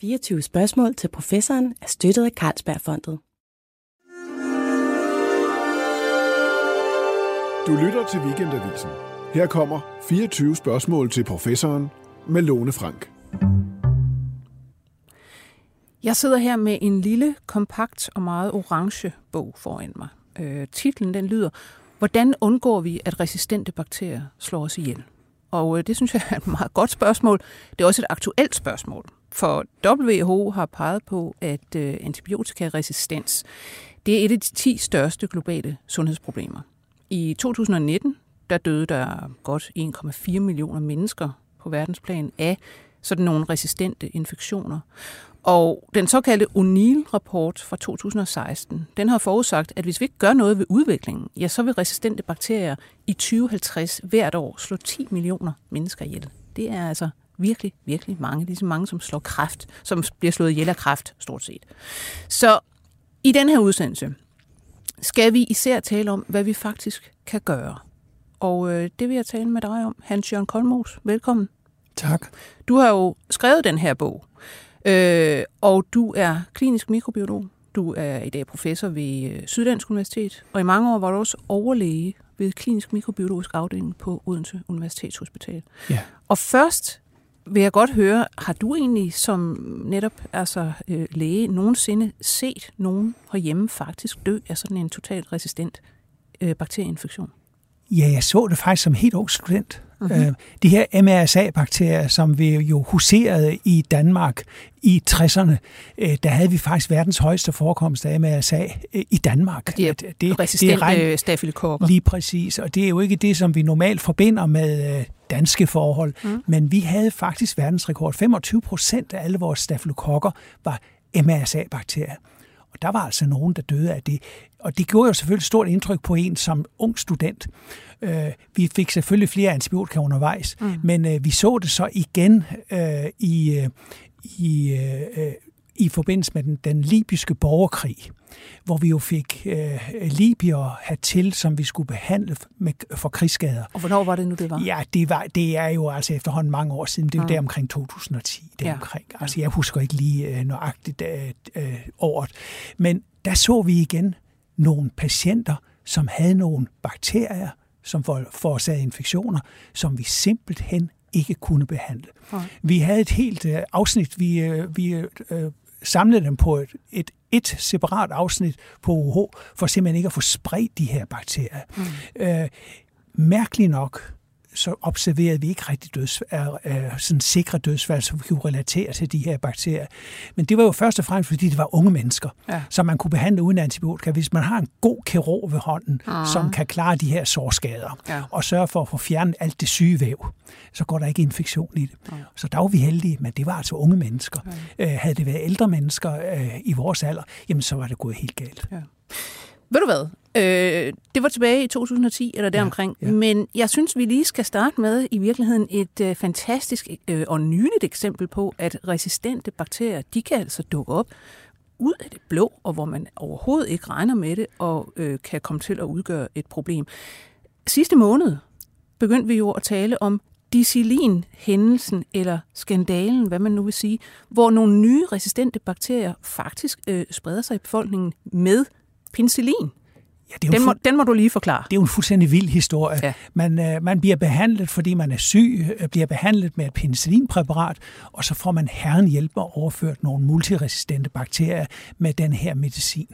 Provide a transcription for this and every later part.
24 spørgsmål til professoren er støttet af Carlsbergfondet. Du lytter til Weekendavisen. Her kommer 24 spørgsmål til professoren med Lone Frank. Jeg sidder her med en lille, kompakt og meget orange bog foran mig. Øh, titlen den lyder, Hvordan undgår vi, at resistente bakterier slår os ihjel? Og øh, det synes jeg er et meget godt spørgsmål. Det er også et aktuelt spørgsmål. For WHO har peget på, at øh, antibiotikaresistens det er et af de 10 største globale sundhedsproblemer. I 2019 der døde der godt 1,4 millioner mennesker på verdensplan af sådan nogle resistente infektioner. Og den såkaldte O'Neill-rapport fra 2016, den har forudsagt, at hvis vi ikke gør noget ved udviklingen, ja, så vil resistente bakterier i 2050 hvert år slå 10 millioner mennesker ihjel. Det er altså virkelig, virkelig mange. Lige så mange, som slår kræft, som bliver slået ihjel af kræft, stort set. Så i den her udsendelse skal vi især tale om, hvad vi faktisk kan gøre. Og øh, det vil jeg tale med dig om, Hans-Jørgen Kolmos. Velkommen. Tak. Du har jo skrevet den her bog, øh, og du er klinisk mikrobiolog. Du er i dag professor ved øh, Syddansk Universitet, og i mange år var du også overlæge ved klinisk mikrobiologisk afdeling på Odense Universitetshospital. Ja. Og først vil jeg godt høre, har du egentlig som netop altså, øh, læge nogensinde set nogen herhjemme faktisk dø af sådan en totalt resistent øh, bakterieinfektion? Ja, jeg så det faktisk som helt ung student. Mhm. Mm-hmm. De her MRSA-bakterier, som vi jo huserede i Danmark i 60'erne, øh, der havde vi faktisk verdens højeste forekomst af MRSA øh, i Danmark. De er det, resistente det er stafylokokker. Lige præcis, og det er jo ikke det, som vi normalt forbinder med danske forhold, mm. men vi havde faktisk verdensrekord. 25 procent af alle vores stafylokokker var MRSA-bakterier. Og der var altså nogen, der døde af det. Og det gjorde jo selvfølgelig stort indtryk på en som ung student. Øh, vi fik selvfølgelig flere antibiotika undervejs, mm. men øh, vi så det så igen øh, i, øh, i, øh, i forbindelse med den, den libyske borgerkrig, hvor vi jo fik øh, libier hertil, som vi skulle behandle med, for krigsskader. Og hvornår var det nu, det var? Ja, det, var, det er jo altså efterhånden mange år siden. Det er jo Mm. der omkring 2010. Der Ja. omkring. Altså, jeg husker ikke lige øh, nøjagtigt øh, øh, året. Men der så vi igen nogle patienter, som havde nogle bakterier, som for- forårsagede infektioner, som vi simpelthen ikke kunne behandle. Nej. Vi havde et helt øh, afsnit, vi, øh, vi øh, samlede dem på et, et, et separat afsnit på UH, for simpelthen ikke at få spredt de her bakterier. Mm. Øh, mærkeligt nok, så observerede vi ikke rigtig døds, er, er, sådan sikre dødsfald, som vi kunne relatere til de her bakterier. Men det var jo først og fremmest, fordi det var unge mennesker, Ja. som man kunne behandle uden antibiotika. Hvis man har en god kirurg ved hånden, mm. som kan klare de her sårskader, Ja. og sørge for at få fjernet alt det syge væv, så går der ikke infektion i det. Så der var vi heldige, men det var altså unge mennesker. Øh, havde det været ældre mennesker øh, i vores alder, jamen så var det gået helt galt. Ved du hvad? Øh, det var tilbage i 2010 eller deromkring, ja, ja. men jeg synes, vi lige skal starte med i virkeligheden et øh, fantastisk øh, og nyligt eksempel på, at resistente bakterier, de kan altså dukke op ud af det blå, og hvor man overhovedet ikke regner med det, og øh, kan komme til at udgøre et problem. Sidste måned begyndte vi jo at tale om dicillin-hændelsen, eller skandalen, hvad man nu vil sige, hvor nogle nye resistente bakterier faktisk øh, spreder sig i befolkningen med penicillin. Ja, det er Den må, den må du lige forklare. Det er jo en fuldstændig vild historie. Ja. Man, øh, man bliver behandlet, fordi man er syg, øh, bliver behandlet med et penicillinpræparat, og så får man herren hjælper overført nogle multiresistente bakterier med den her medicin.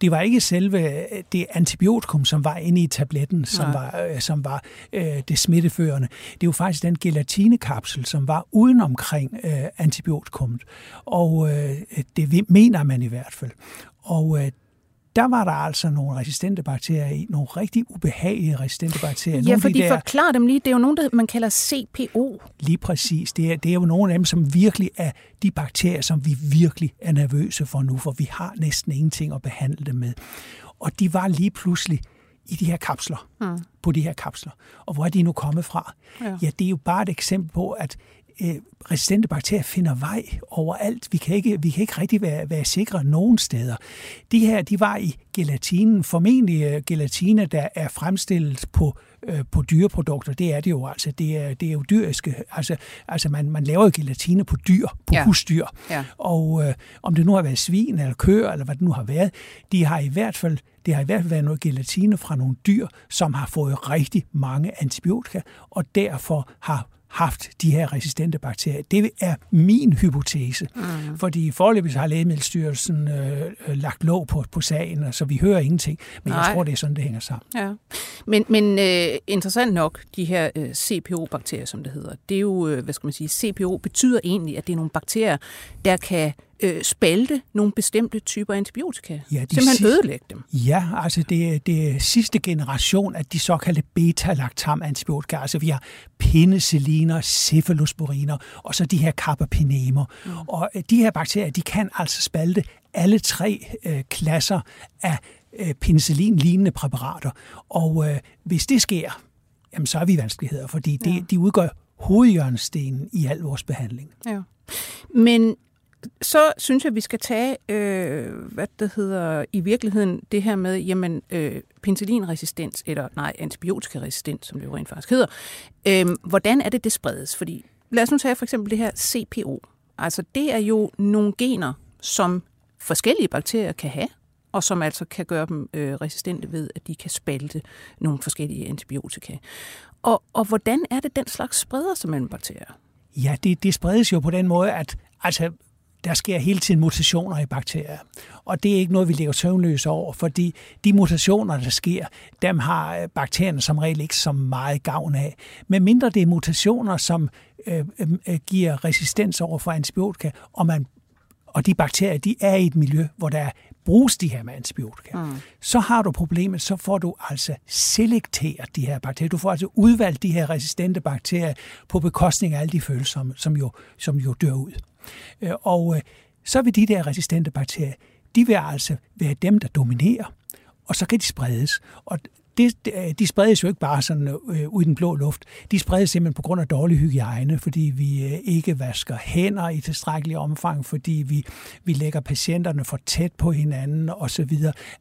Det var ikke selve øh, det antibiotikum, som var inde i tabletten, som Nej. var, øh, som var øh, det smitteførende. Det var faktisk den gelatinekapsel, som var uden omkring øh, antibiotikummet. Og øh, det mener man i hvert fald. Og øh, der var der altså nogle resistente bakterier i, nogle rigtig ubehagelige resistente bakterier. Ja, af fordi de der, forklar dem lige. Det er jo nogen, der man kalder CPO. Lige præcis. Det er, det er jo nogle af dem, som virkelig er de bakterier, som vi virkelig er nervøse for nu, for vi har næsten ingenting at behandle dem med. Og de var lige pludselig i de her kapsler, mm. på de her kapsler. Og hvor er de nu kommet fra? Ja. ja, det er jo bare et eksempel på, at øh, resistente bakterier finder vej overalt. Vi kan ikke, vi kan ikke rigtig være, være sikre nogen steder. De her, de var i gelatinen, formentlig øh, gelatine, der er fremstillet på øh, på dyreprodukter, det er det jo altså. Det er, det er jo dyriske. Altså, altså man, man laver jo gelatine på dyr, på ja. husdyr. Ja. Og øh, om det nu har været svin eller køer, eller hvad det nu har været, de har i hvert fald det har i hvert fald været noget gelatine fra nogle dyr, som har fået rigtig mange antibiotika, og derfor har haft de her resistente bakterier. Det er min hypotese, mm. fordi forløbig har Lægemiddelstyrelsen øh, lagt låg på, på sagen, så vi hører ingenting, men Nej. jeg tror, det er sådan, det hænger sammen. Ja. Men, men øh, interessant nok, de her øh, CPO-bakterier, som det hedder, det er jo, øh, hvad skal man sige, CPO betyder egentlig, at det er nogle bakterier, der kan øh, spalte nogle bestemte typer antibiotika. Ja, de Simpelthen ødelægge dem. Ja, altså det, det er sidste generation af de såkaldte beta-lactam-antibiotika. Altså vi har penicilliner, cephalosporiner og så de her carbapenemer. Mm. Og øh, de her bakterier, de kan altså spalte alle tre øh, klasser af øh, penicillin-lignende præparater. Og øh, hvis det sker, jamen så er vi vanskeligheder, fordi det, ja. de udgør hovedjørnestenen i al vores behandling. Ja. Men så synes jeg, vi skal tage, øh, hvad det hedder, i virkeligheden det her med, jamen, øh, penicillinresistens, eller nej, antibiotikaresistens, som det jo rent faktisk hedder. Øh, hvordan er det, det spredes? Fordi, lad os nu tage for eksempel det her CPO. Altså, det er jo nogle gener, som forskellige bakterier kan have, og som altså kan gøre dem øh, resistente ved, at de kan spalte nogle forskellige antibiotika. Og, og hvordan er det, den slags spreder sig mellem bakterier? Ja, det, det spredes jo på den måde, at altså, der sker hele tiden mutationer i bakterier. Og det er ikke noget, vi ligger søvnløse over, fordi de mutationer, der sker, dem har øh, bakterierne som regel ikke så meget gavn af. Men mindre det er mutationer, som øh, øh, giver resistens over for antibiotika, og, man, og de bakterier, de er i et miljø, hvor der bruges de her med antibiotika, mm. så har du problemet, så får du altså selekteret de her bakterier. Du får altså udvalgt de her resistente bakterier på bekostning af alle de følsomme, som jo, som jo dør ud. Øh, og øh, så vil de der resistente bakterier, de vil altså være dem, der dominerer, og så kan de spredes. Og det, de spredes jo ikke bare sådan øh, ud i den blå luft. De spredes simpelthen på grund af dårlig hygiejne, fordi vi øh, ikke vasker hænder i tilstrækkelig omfang, fordi vi, vi lægger patienterne for tæt på hinanden osv.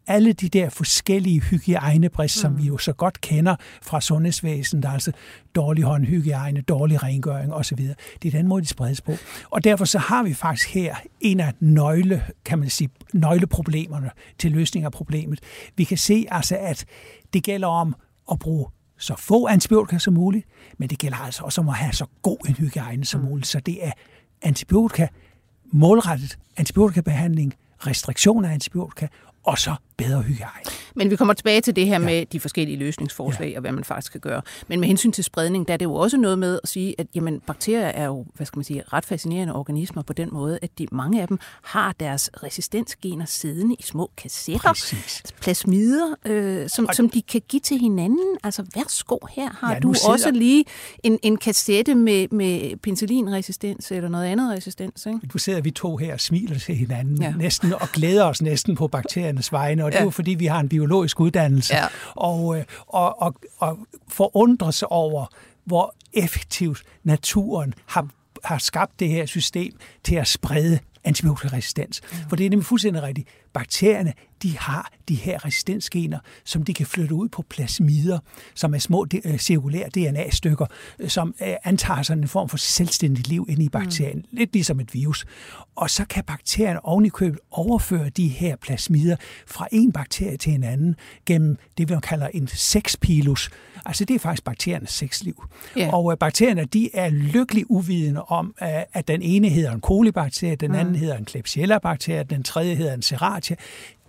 Alle de der forskellige hygiejnebrist, mm. som vi jo så godt kender fra sundhedsvæsenet, der altså dårlig håndhygiejne, dårlig rengøring osv. Det er den måde, de spredes på. Og derfor så har vi faktisk her en af nøgle, kan man sige, nøgleproblemerne til løsning af problemet. Vi kan se altså, at det gælder om at bruge så få antibiotika som muligt, men det gælder altså også om at have så god en hygiejne som mm. muligt. Så det er antibiotika, målrettet antibiotikabehandling, restriktion af antibiotika og så bedre hygiejne. Men vi kommer tilbage til det her ja. med de forskellige løsningsforslag ja. og hvad man faktisk kan gøre. Men med hensyn til spredning, der er det jo også noget med at sige, at jamen, bakterier er jo hvad skal man sige, ret fascinerende organismer på den måde, at de, mange af dem har deres resistensgener siddende i små kassetter, Præcis. plasmider, øh, som, og... som de kan give til hinanden. Altså værsgo, her har ja, du sidder... også lige en, en kassette med, med penicillinresistens eller noget andet resistens. Ikke? Nu sidder vi to her og smiler til hinanden ja. næsten og glæder os næsten på bakteriernes vegne, og det ja. er jo fordi, vi har en biologisk uddannelse, ja. og, øh, og, og, og forundre sig over, hvor effektivt naturen har, har skabt det her system til at sprede antibiotikaresistens. Ja. For det er nemlig fuldstændig rigtigt. Bakterierne, de har de her resistensgener, som de kan flytte ud på plasmider, som er små øh, cirkulære DNA-stykker, øh, som øh, antager sådan en form for selvstændigt liv inde i bakterien. Mm. Lidt ligesom et virus. Og så kan bakterien oven i købet overføre de her plasmider fra en bakterie til en anden gennem det, vi kalder en sexpilus. Altså det er faktisk bakteriernes sexliv. Yeah. Og bakterierne, de er lykkelig uvidende om, at den ene hedder en kolibakterie, den anden mm. hedder en Klebsiella-bakterie, den tredje hedder en Serratia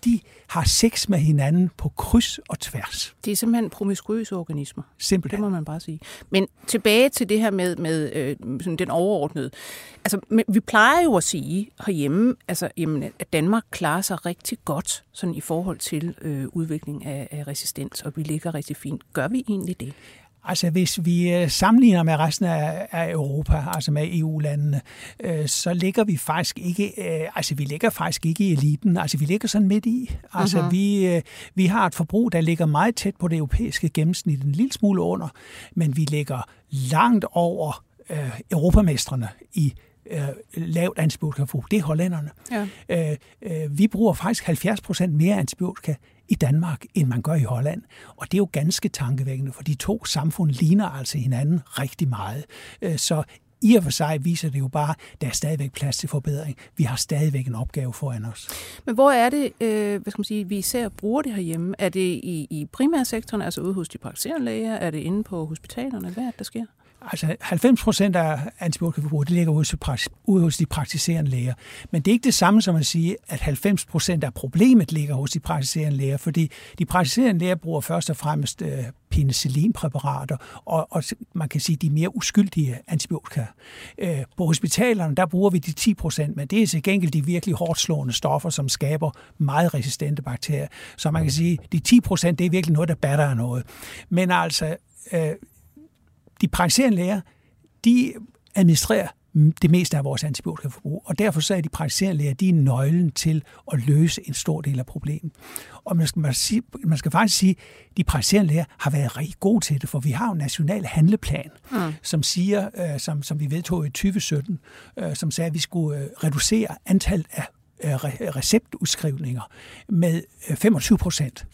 de har sex med hinanden på kryds og tværs. Det er simpelthen promiskuøse organismer. Simpelthen. Det må man bare sige. Men tilbage til det her med, med øh, sådan den overordnede. Altså, vi plejer jo at sige herhjemme, altså, jamen, at Danmark klarer sig rigtig godt sådan i forhold til øh, udvikling af, af resistens, og vi ligger rigtig fint. Gør vi egentlig det? Altså hvis vi øh, sammenligner med resten af, af Europa, altså med EU-landene, øh, så ligger vi faktisk ikke, øh, altså vi ligger faktisk ikke i eliten, altså vi ligger sådan midt i. Altså uh-huh. vi, øh, vi har et forbrug, der ligger meget tæt på det europæiske gennemsnit, en lille smule under, men vi ligger langt over øh, europamestrene i øh, lavt antibiotikaforbrug, det er hollænderne. Ja. Øh, øh, vi bruger faktisk 70 procent mere antibiotika i Danmark, end man gør i Holland. Og det er jo ganske tankevækkende, for de to samfund ligner altså hinanden rigtig meget. Øh, så i og for sig viser det jo bare, at der er stadigvæk plads til forbedring. Vi har stadigvæk en opgave foran os. Men hvor er det, øh, hvad skal man sige, vi især bruger det herhjemme? Er det i, i primærsektoren, altså ude hos de praktiserende læger? Er det inde på hospitalerne? Hvad er det, der sker? Altså 90 procent af antibiotikaforbruget, det ligger ude, ude hos de praktiserende læger. Men det er ikke det samme som at sige, at 90 procent af problemet ligger hos de praktiserende læger, fordi de praktiserende læger bruger først og fremmest øh, penicillinpræparater, og, og man kan sige, de mere uskyldige antibiotika. Øh, på hospitalerne, der bruger vi de 10 procent, men det er til gengæld de virkelig hårdt slående stoffer, som skaber meget resistente bakterier. Så man kan sige, de 10 procent, det er virkelig noget, der batter af noget. Men altså, øh, de praktiserende læger, de administrerer det meste af vores antibiotikaforbrug, og derfor så er de praktiserende læger, de er nøglen til at løse en stor del af problemet. Og man skal, man, sige, man skal faktisk sige, at de praktiserende læger har været rigtig gode til det, for vi har jo en national handleplan, mm. som siger, øh, som, som vi vedtog i 2017, øh, som sagde, at vi skulle øh, reducere antallet af øh, receptudskrivninger med 25 øh, procent.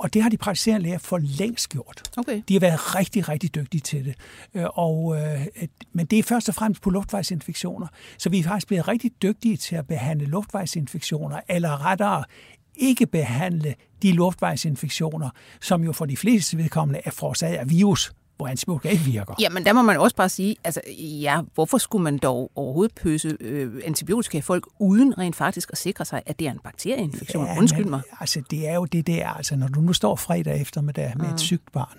Og det har de praktiserende læger for længst gjort. Okay. De har været rigtig, rigtig dygtige til det. Øh, og, øh, men det er først og fremmest på luftvejsinfektioner. Så vi er faktisk blevet rigtig dygtige til at behandle luftvejsinfektioner, eller rettere ikke behandle de luftvejsinfektioner, som jo for de fleste vedkommende er forårsaget af virus, hvor antibiotika ikke virker. Ja, men der må man også bare sige, altså ja, hvorfor skulle man dog overhovedet pøse øh, antibiotika i folk, uden rent faktisk at sikre sig, at det er en bakterieinfektion? Ja, Undskyld men, mig. Altså, det er jo det der, altså når du nu står fredag eftermiddag med mm. et sygt barn,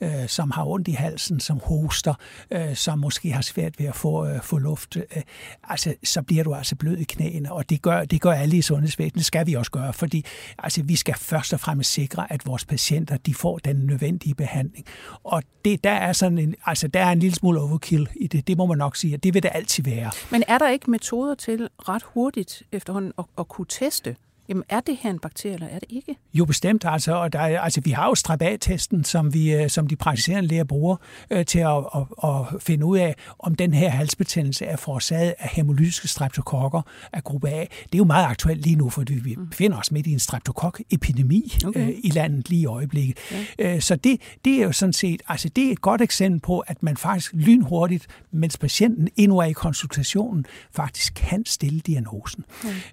ja. øh, som har ondt i halsen, som hoster, øh, som måske har svært ved at få, øh, få luft, øh, altså, så bliver du altså blød i knæene, og det gør, det gør alle i sundhedsvæsenet, det skal vi også gøre, fordi altså, vi skal først og fremmest sikre, at vores patienter de får den nødvendige behandling. Og det der er sådan en, altså der er en lille smule overkill i det, det må man nok sige, og det vil det altid være. Men er der ikke metoder til ret hurtigt efterhånden at, at kunne teste, Jamen, er det her en bakterie, eller er det ikke? Jo, bestemt. Altså, og der, altså, vi har jo strabat-testen, som, vi, øh, som de praktiserende læger bruger øh, til at, at, at finde ud af, om den her halsbetændelse er forårsaget af hemolytiske streptokokker af gruppe A. Det er jo meget aktuelt lige nu, fordi vi mm. befinder os midt i en streptokok-epidemi okay. øh, i landet lige i øjeblikket. Ja. Øh, så det, det er jo sådan set, altså det er et godt eksempel på, at man faktisk lynhurtigt, mens patienten endnu er i konsultationen, faktisk kan stille diagnosen.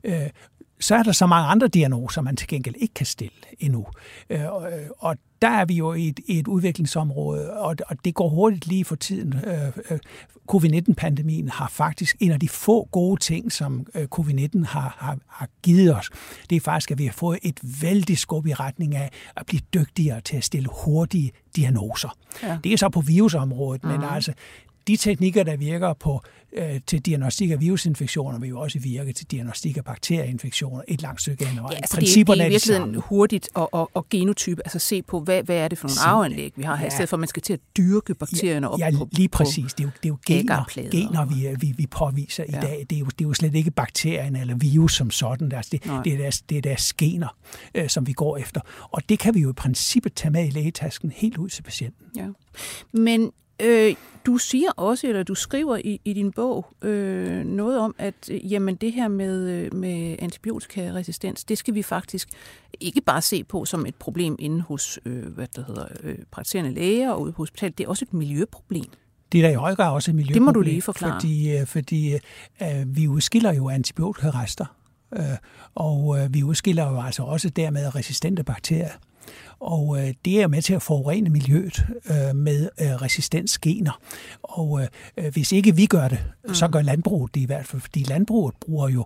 Ja. Øh, så er der så mange andre diagnoser, man til gengæld ikke kan stille endnu. Øh, og der er vi jo i et, et udviklingsområde, og, det går hurtigt lige for tiden. Øh, øh, covid-19-pandemien har faktisk en af de få gode ting, som covid-19 har, har, har givet os. Det er faktisk, at vi har fået et vældig skub i retning af at blive dygtigere til at stille hurtige diagnoser. Ja. Det er så på virusområdet, mm. men mhm. altså de teknikker, der virker på øh, til diagnostik af virusinfektioner, vil jo også virke til diagnostik af bakterieinfektioner et langt stykke hen. Ja, altså Principperne det, det er virkelig hurtigt og, og, og genotype, altså se på, hvad, hvad er det for nogle arveanlæg, vi har her, ja. i stedet for at man skal til at dyrke bakterierne ja, op ja, på lige præcis. Det er jo, det er jo gener, gener vi, vi, vi påviser ja. i dag. Det er, jo, det er jo slet ikke bakterien eller virus som sådan. Altså det, det, er deres, det er deres gener, øh, som vi går efter. Og det kan vi jo i princippet tage med i lægetasken helt ud til patienten. Ja. Men Øh, du siger også, eller du skriver i, i din bog øh, noget om, at øh, jamen, det her med, øh, med antibiotikaresistens, det skal vi faktisk ikke bare se på som et problem inde hos øh, hvad der hedder, øh, praktiserende læger og ude på hospitalet. Det er også et miljøproblem. Det er da i høj grad også et miljøproblem. Det må du lige forklare. Fordi, øh, fordi øh, vi udskiller jo antibiotikarester, øh, og øh, vi udskiller jo altså også dermed resistente bakterier. Og øh, det er med til at forurene miljøet øh, med øh, resistensgener. Og øh, hvis ikke vi gør det, mm. så gør landbruget det i hvert fald, fordi landbruget bruger jo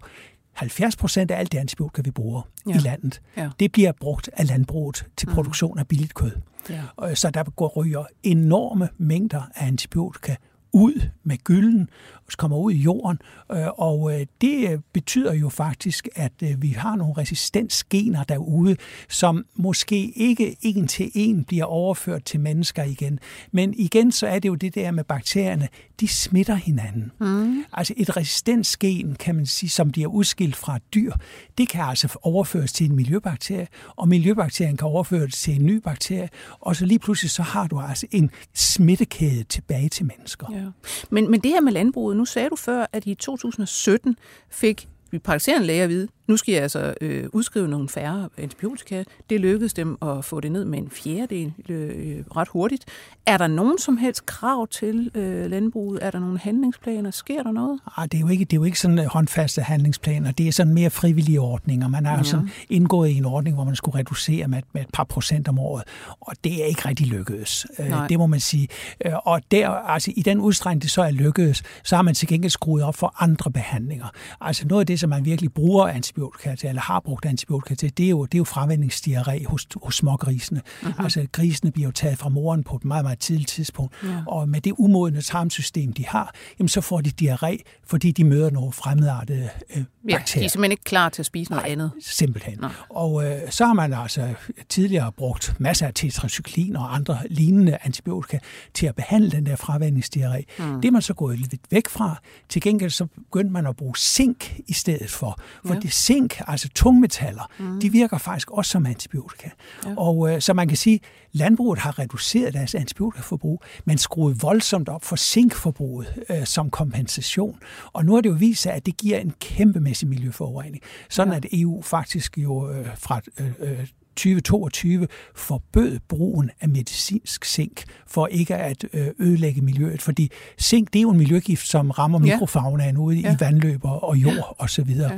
70 procent af alt det antibiotika, vi bruger ja. i landet, ja. det bliver brugt af landbruget til mm. produktion af billigt kød. Ja. Så der går ryger enorme mængder af antibiotika ud med gylden, kommer ud i jorden, øh, og øh, det øh, betyder jo faktisk, at vi har nogle resistensgener derude, som måske ikke en til en bliver overført til mennesker igen. Men igen så er det jo det der med bakterierne, de smitter hinanden. Mm. Altså et resistensgen, kan man sige, som bliver udskilt fra et dyr, det kan altså overføres til en miljøbakterie, og miljøbakterien kan overføres til en ny bakterie, og så lige pludselig så har du altså en smittekæde tilbage til mennesker. Ja. Ja. Men, men det her med landbruget, nu sagde du før, at i 2017 fik vi praktiserende læger at vide, nu skal jeg altså øh, udskrive nogle færre antibiotika. Det lykkedes dem at få det ned med en fjerdedel øh, ret hurtigt. Er der nogen som helst krav til øh, landbruget? Er der nogle handlingsplaner? Sker der noget? Ah, det, er jo ikke, det er jo ikke sådan øh, håndfaste handlingsplaner. Det er sådan mere frivillige ordninger. Man har ja. sådan indgået i en ordning, hvor man skulle reducere med, med et par procent om året. Og det er ikke rigtig lykkedes. Øh, Nej. Det må man sige. Øh, og der, altså, i den udstrækning, det så er lykkedes, så har man til gengæld skruet op for andre behandlinger. Altså noget af det, som man virkelig bruger antibiotika til, eller har brugt antibiotika til, det er jo, det er jo fravændingsdiarré hos, hos smågrisene. Uh-huh. Altså grisene bliver jo taget fra moren på et meget, meget tidligt tidspunkt, ja. og med det umodne tarmsystem, de har, jamen, så får de diarré, fordi de møder nogle fremmedartede øh, ja, bakterier. de er simpelthen ikke klar til at spise noget Nej, andet. simpelthen. Nej. Og øh, så har man altså tidligere brugt masser af tetracyklin og andre lignende antibiotika til at behandle den der fravændingsdiarré. Mm. Det er man så gået lidt væk fra. Til gengæld så begyndte man at bruge zink i stedet for. For ja. det zink, altså tungmetaller, mm. de virker faktisk også som antibiotika. Ja. Og øh, så man kan sige, landbruget har reduceret deres antibiotikaforbrug, men skruet voldsomt op for zinkforbruget øh, som kompensation. Og nu har det jo vist sig, at det giver en kæmpemæssig miljøforurening. Sådan ja. at EU faktisk jo øh, fra øh, øh 2022 forbød brugen af medicinsk zink for ikke at øh, ødelægge miljøet. Fordi zink, det er jo en miljøgift, som rammer ja. mikrofaunaen ude ja. i vandløber og jord ja. osv. Ja.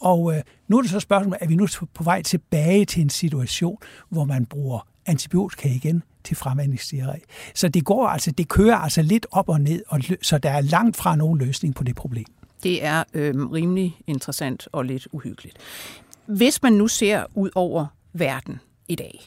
Og øh, nu er det så spørgsmålet, er vi nu på vej tilbage til en situation, hvor man bruger antibiotika igen til fremvandingsdiarré. Så det går altså, det kører altså lidt op og ned, og så der er langt fra nogen løsning på det problem. Det er øh, rimelig interessant og lidt uhyggeligt. Hvis man nu ser ud over verden i dag.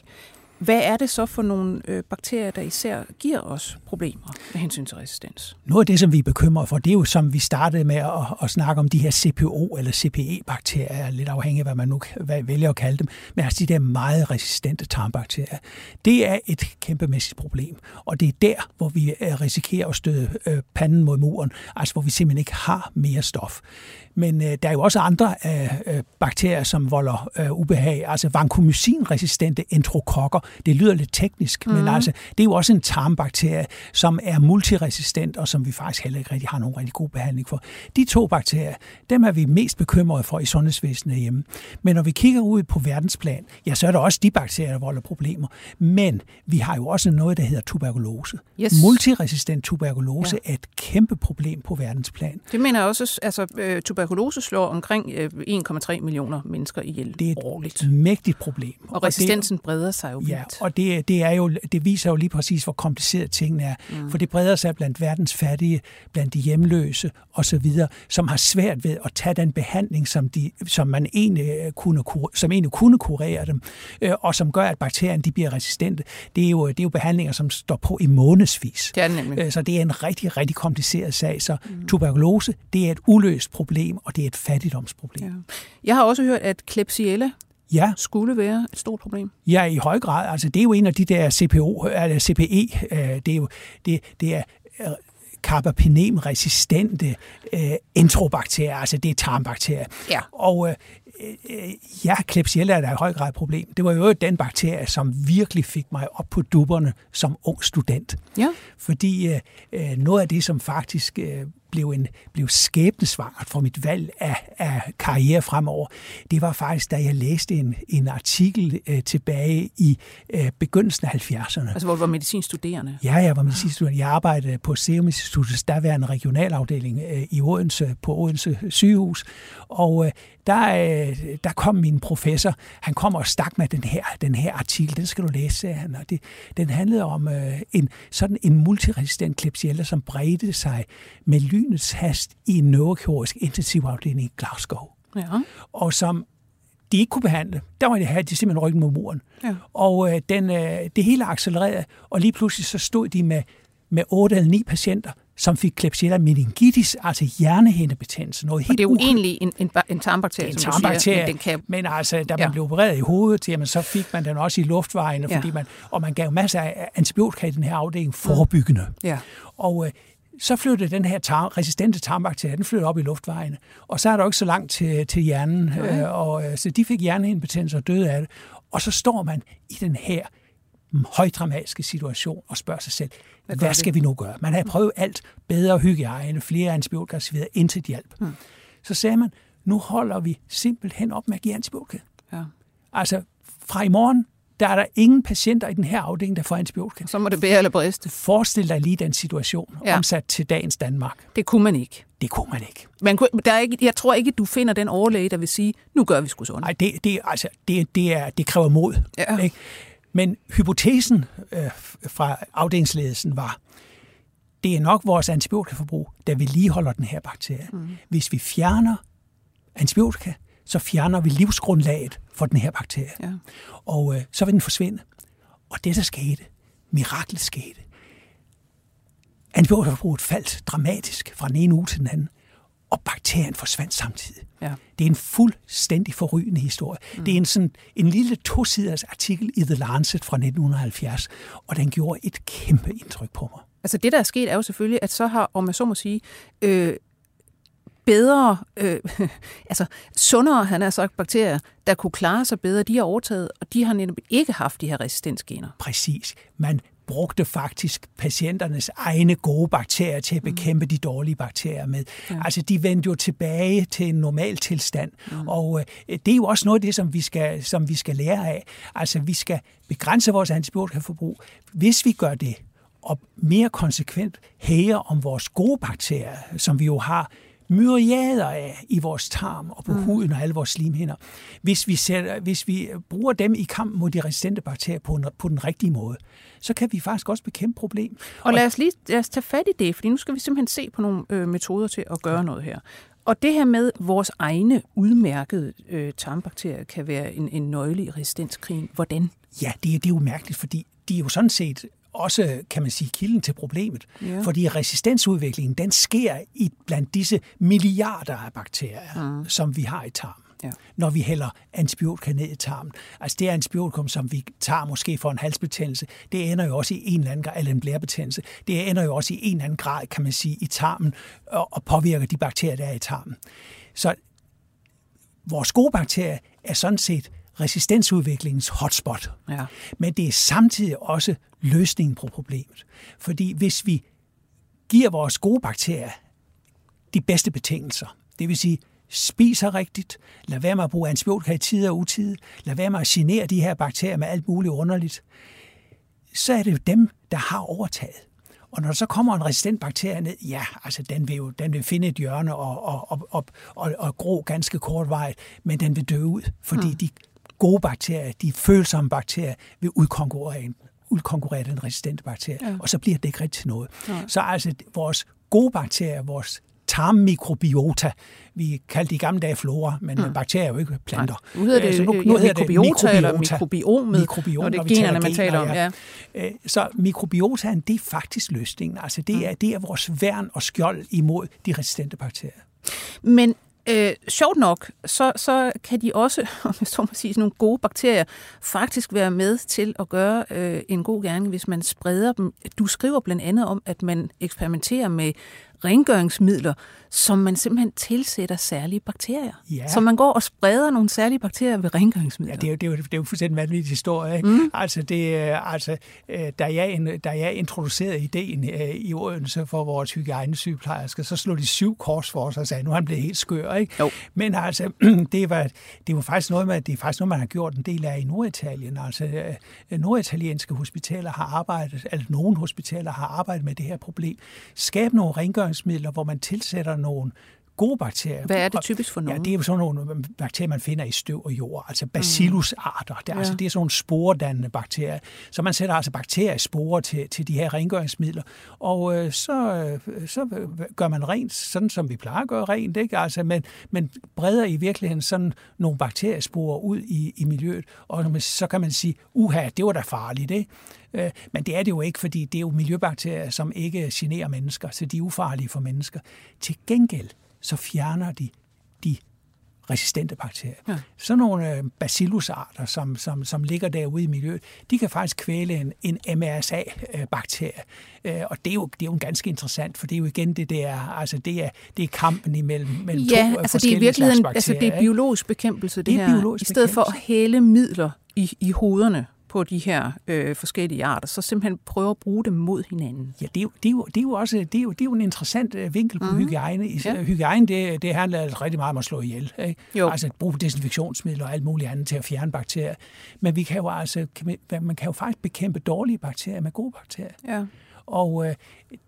Hvad er det så for nogle øh, bakterier, der især giver os problemer med hensyn til resistens? Noget af det, som vi er bekymret for, det er jo, som vi startede med at, at snakke om de her CPO- eller CPE-bakterier, lidt afhængig af, hvad man nu vælger at kalde dem, men altså de der meget resistente tarmbakterier. Det er et kæmpemæssigt problem, og det er der, hvor vi øh, risikerer at støde øh, panden mod muren, altså hvor vi simpelthen ikke har mere stof. Men øh, der er jo også andre øh, øh bakterier, som volder øh, ubehag. Altså vancomycin-resistente enterokokker. Det lyder lidt teknisk, mm. men mhm. altså, det er jo også en tarmbakterie, som er multiresistent, og som vi faktisk heller ikke rigtig har nogen rigtig god behandling for. De to bakterier, dem er vi mest bekymrede for i sundhedsvæsenet hjemme. Men når vi kigger ud på verdensplan, ja, så er der også de bakterier, der volder problemer. Men vi har jo også noget, der hedder tuberkulose. Yes. Multiresistent tuberkulose ja. er et kæmpe problem på verdensplan. Det mener jeg også, altså øh, tuberkulose slår omkring 1,3 øh, millioner mennesker ihjel Det er et årligt. mægtigt problem. Og, og resistensen det, breder sig jo vildt. Og det, det, er jo, det viser jo lige præcis, hvor kompliceret tingene er. Mm. For det breder sig blandt verdens fattige, blandt de hjemløse osv., som har svært ved at tage den behandling, som, de, som man egentlig øh, kunne, som egentlig kunne kurere dem, øh, og som gør, at bakterierne de bliver resistente. Det er, jo, det er jo behandlinger, som står på i månedsvis. Det er det nemlig. Så det er en rigtig, rigtig kompliceret sag. Så mm. tuberkulose, det er et uløst problem, problem, og det er et fattigdomsproblem. Ja. Jeg har også hørt, at Klebsiella ja. skulle være et stort problem. Ja, i høj grad. Altså, det er jo en af de der CPO, eller CPE, øh, det er jo det, det er øh, carbapenem-resistente øh, enterobakterier, altså det er tarmbakterier. Ja. Og øh, ja, Klebsiella er der i høj grad et problem. Det var jo den bakterie, som virkelig fik mig op på dupperne som ung student. Ja. Fordi øh, øh noget af det, som faktisk øh, blev, en, blev skæbnesvangert for mit valg af, af karriere fremover, det var faktisk, da jeg læste en, en artikel øh, tilbage i øh, begyndelsen af 70'erne. Altså hvor du var medicinstuderende? Ja, jeg var medicinstuderende. Jeg arbejdede på Serum Instituttets daværende regionalafdeling øh, i Odense, på Odense sygehus, og øh, der, øh, der kom min professor, han kom og stak med den her, den her artikel, den skal du læse, sagde han, og det, den handlede om øh, en, sådan en multiresistent Klebsiella, som bredte sig med lynets hast i en neurokirurgisk intensivafdeling i Glasgow. Ja. Og som de ikke kunne behandle. Der var det her, de simpelthen ryggen mod muren. Ja. Og øh, den, øh, det hele accelererede, og lige pludselig så stod de med, med 8 eller 9 patienter, som fik Klebsiella meningitis, altså hjernehindebetændelse. Noget helt og det er jo egentlig en, en, en tarmbakterie, en tarmbakterie, siger, men, den kan... men altså, da man ja. blev opereret i hovedet, jamen, så fik man den også i luftvejene, ja. fordi man, og man gav masser af antibiotika i den her afdeling forebyggende. Ja. Og øh, så flyttede den her tar, resistente tarmbakterie, den flyttede op i luftvejene. Og så er der jo ikke så langt til, til hjernen, øh, og, øh, så de fik hjernehindebetændelse og døde af det. Og så står man i den her højdramatiske situation og spørger sig selv, hvad, hvad skal vi nu gøre? Man havde prøvet alt, bedre hygiejne, flere antibiotika osv., indtil hjælp. Hmm. Så sagde man, nu holder vi simpelthen op med at give antibiotika. Ja. Altså, fra i morgen, der er der ingen patienter i den her afdeling, der får antibiotika. Så må det bære eller briste. Forestil dig lige den situation, ja. omsat til dagens Danmark. Det kunne man ikke. Det kunne man ikke. Man kunne, der er ikke jeg tror ikke, du finder den overlæge, der vil sige, nu gør vi sgu sådan. Nej, det, det, altså, det, det, er, det kræver mod. Ja. Ikke? Men hypotesen øh, fra afdelingsledelsen var, det er nok vores antibiotikaforbrug, der vedligeholder den her bakterie. Mm. Hvis vi fjerner antibiotika, så fjerner vi livsgrundlaget for den her bakterie. Ja. Og øh, så vil den forsvinde. Og det, der skete, miraklet skete. Antibiotikaforbruget faldt dramatisk fra den ene uge til den anden, og bakterien forsvandt samtidig. Ja. Det er en fuldstændig forrygende historie. Mm. Det er en, sådan, en lille tosiders artikel i The Lancet fra 1970, og den gjorde et kæmpe indtryk på mig. Altså det, der er sket, er jo selvfølgelig, at så har, om man så må sige, øh, bedre, øh, altså sundere, han har sagt, bakterier, der kunne klare sig bedre, de har overtaget, og de har netop ikke haft de her resistensgener. Præcis. Man brugte faktisk patienternes egne gode bakterier til at mm. bekæmpe mm. de dårlige bakterier med. Ja. Altså, de vendte jo tilbage til en normal tilstand, mm. og øh, det er jo også noget af det, som vi, skal, som vi skal lære af. Altså, vi skal begrænse vores antibiotikaforbrug. Hvis vi gør det, og mere konsekvent hæger om vores gode bakterier, som vi jo har myriader af i vores tarm og på mm. huden og alle vores slimhinder. Hvis vi, sætter, hvis vi bruger dem i kamp mod de resistente bakterier på, en, på den rigtige måde, så kan vi faktisk også bekæmpe problem. Og lad os lige lad os tage fat i det, fordi nu skal vi simpelthen se på nogle øh, metoder til at gøre noget her. Og det her med vores egne udmærkede øh, tarmbakterier kan være en, en nøgle i resistenskrigen. Hvordan? Ja, det, det er jo mærkeligt, fordi de er jo sådan set også, kan man sige, kilden til problemet. Ja. Fordi resistensudviklingen, den sker i blandt disse milliarder af bakterier, mm. som vi har i tarmen. Ja. Når vi hælder antibiotika ned i tarmen. Altså det antibiotikum, som vi tager måske for en halsbetændelse, det ender jo også i en eller anden grad, eller en blærebetændelse, det ender jo også i en eller anden grad, kan man sige, i tarmen, og, og påvirker de bakterier, der er i tarmen. Så vores gode bakterier er sådan set resistensudviklingens hotspot. Ja. Men det er samtidig også løsningen på problemet. Fordi hvis vi giver vores gode bakterier de bedste betingelser, det vil sige spiser rigtigt, lad være med at bruge antibiotika i tid og utid, lad være med at genere de her bakterier med alt muligt underligt, så er det jo dem, der har overtaget. Og når der så kommer en resistent bakterie ned, ja, altså den vil jo den vil finde et hjørne og, og, og, og, og, og gro ganske kort vej, men den vil dø ud, fordi mm. de gode bakterier, de følsomme bakterier, vil udkonkurrere en udkonkurrere den resistente bakterie, ja. og så bliver det ikke rigtig til noget. Ja. Så altså vores gode bakterier, vores tarmmikrobiota. Vi kaldte det i gamle dage flora, men mm. bakterier er jo ikke planter. Nej. Nu hedder det, så nu, nu hedder mikrobiota, det mikrobiota, eller mikrobiomet, mikrobiom, når det er generne, man taler om. Ja. Øh, så mikrobiotaen, det er faktisk løsningen. Altså det, mm. er, det er vores værn og skjold imod de resistente bakterier. Men Øh, sjovt nok, så, så kan de også, om jeg så må sige, nogle gode bakterier, faktisk være med til at gøre øh, en god gerning, hvis man spreder dem. Du skriver blandt andet om, at man eksperimenterer med rengøringsmidler, som man simpelthen tilsætter særlige bakterier. Ja. Så man går og spreder nogle særlige bakterier ved rengøringsmidler. Ja, det er jo, det er jo, det er jo fuldstændig vanvittig historie. Ikke? Mm. Altså, det, altså, øh, da, jeg, da jeg introducerede ideen øh, i Odense for vores hygiejnesygeplejerske, så slog de syv kors for os og sagde, nu er han blevet helt skør. Ikke? Jo. Men altså, det var, det var faktisk noget med, det er faktisk noget, man har gjort en del af i Norditalien. Altså, øh, norditalienske hospitaler har arbejdet, altså nogle hospitaler har arbejdet med det her problem. Skab nogle rengøringsmidler, rengøringsmidler, hvor man tilsætter nogle gode bakterier. Hvad er det typisk for nogle? Ja, det er jo sådan nogle bakterier, man finder i støv og jord, altså bacillusarter. Det er, ja. altså, det er sådan nogle sporedannende bakterier. Så man sætter altså bakteriesporer til, til de her rengøringsmidler, og øh, så, øh, så gør man rent, sådan som vi plejer at gøre rent, ikke? Altså, men, men breder i virkeligheden sådan nogle bakteriesporer ud i, i miljøet, og så kan man sige, uha, det var da farligt, ikke? Øh, men det er det jo ikke, fordi det er jo miljøbakterier, som ikke generer mennesker, så de er ufarlige for mennesker. Til gengæld, så fjerner de de resistente bakterier. Ja. Sådan nogle øh, bacillusarter, som, som, som ligger derude i miljøet, de kan faktisk kvæle en, en MRSA-bakterie. Øh, og det er, jo, det er jo ganske interessant, for det er jo igen det der, altså det er, det er kampen imellem, mellem ja, to altså det er i virkeligheden, altså det er biologisk bekæmpelse, det, det er her. I stedet for at hælde midler i, i hovederne på de her øh, forskellige arter, så simpelthen prøver at bruge dem mod hinanden. Ja, det er jo, det er jo, det er jo også det er jo, det er jo en interessant øh, vinkel på mm. hygiejne. Ja. Hygiejne, det, det handler altså rigtig meget om at slå ihjel. Ikke? Jo. Altså at bruge desinfektionsmidler og alt muligt andet til at fjerne bakterier. Men vi kan jo altså, man, kan jo faktisk bekæmpe dårlige bakterier med gode bakterier. Ja. Og øh,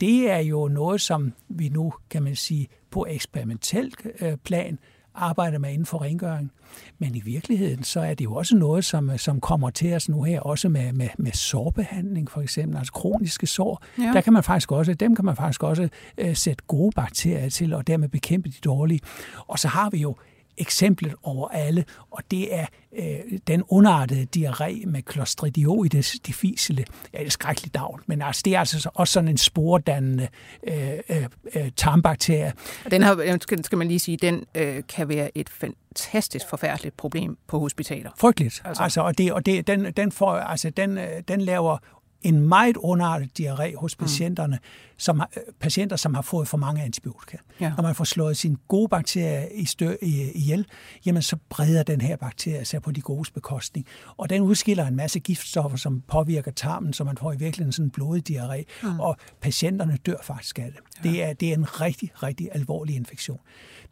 det er jo noget, som vi nu, kan man sige, på eksperimentelt øh, plan arbejder med inden for rengøring. Men i virkeligheden, så er det jo også noget, som, som kommer til os nu her, også med, med, med sårbehandling for eksempel, altså kroniske sår. Ja. Der kan man faktisk også, dem kan man faktisk også øh, sætte gode bakterier til, og dermed bekæmpe de dårlige. Og så har vi jo eksemplet over alle, og det er øh, den underartede diarré med Clostridioides difficile. Ja, det er skrækkeligt navn, men altså, det er altså også sådan en spordannende øh, øh, øh tarmbakterie. Den skal, skal man lige sige, den øh, kan være et fantastisk forfærdeligt problem på hospitaler. Frygteligt. Altså, altså og det, og det, den, den, får, altså, den, øh, den laver en meget underartet diarré hos mm. patienterne, mm. som har, patienter, som har fået for mange antibiotika. Ja. Når man får slået sine gode bakterier i stø, i, ihjel, jamen så breder den her bakterie sig på de gode bekostning. Og den udskiller en masse giftstoffer, som påvirker tarmen, så man får i virkeligheden sådan en blodig diarré. Mm. Og patienterne dør faktisk af det. Ja. Det, er, det er en rigtig, rigtig alvorlig infektion.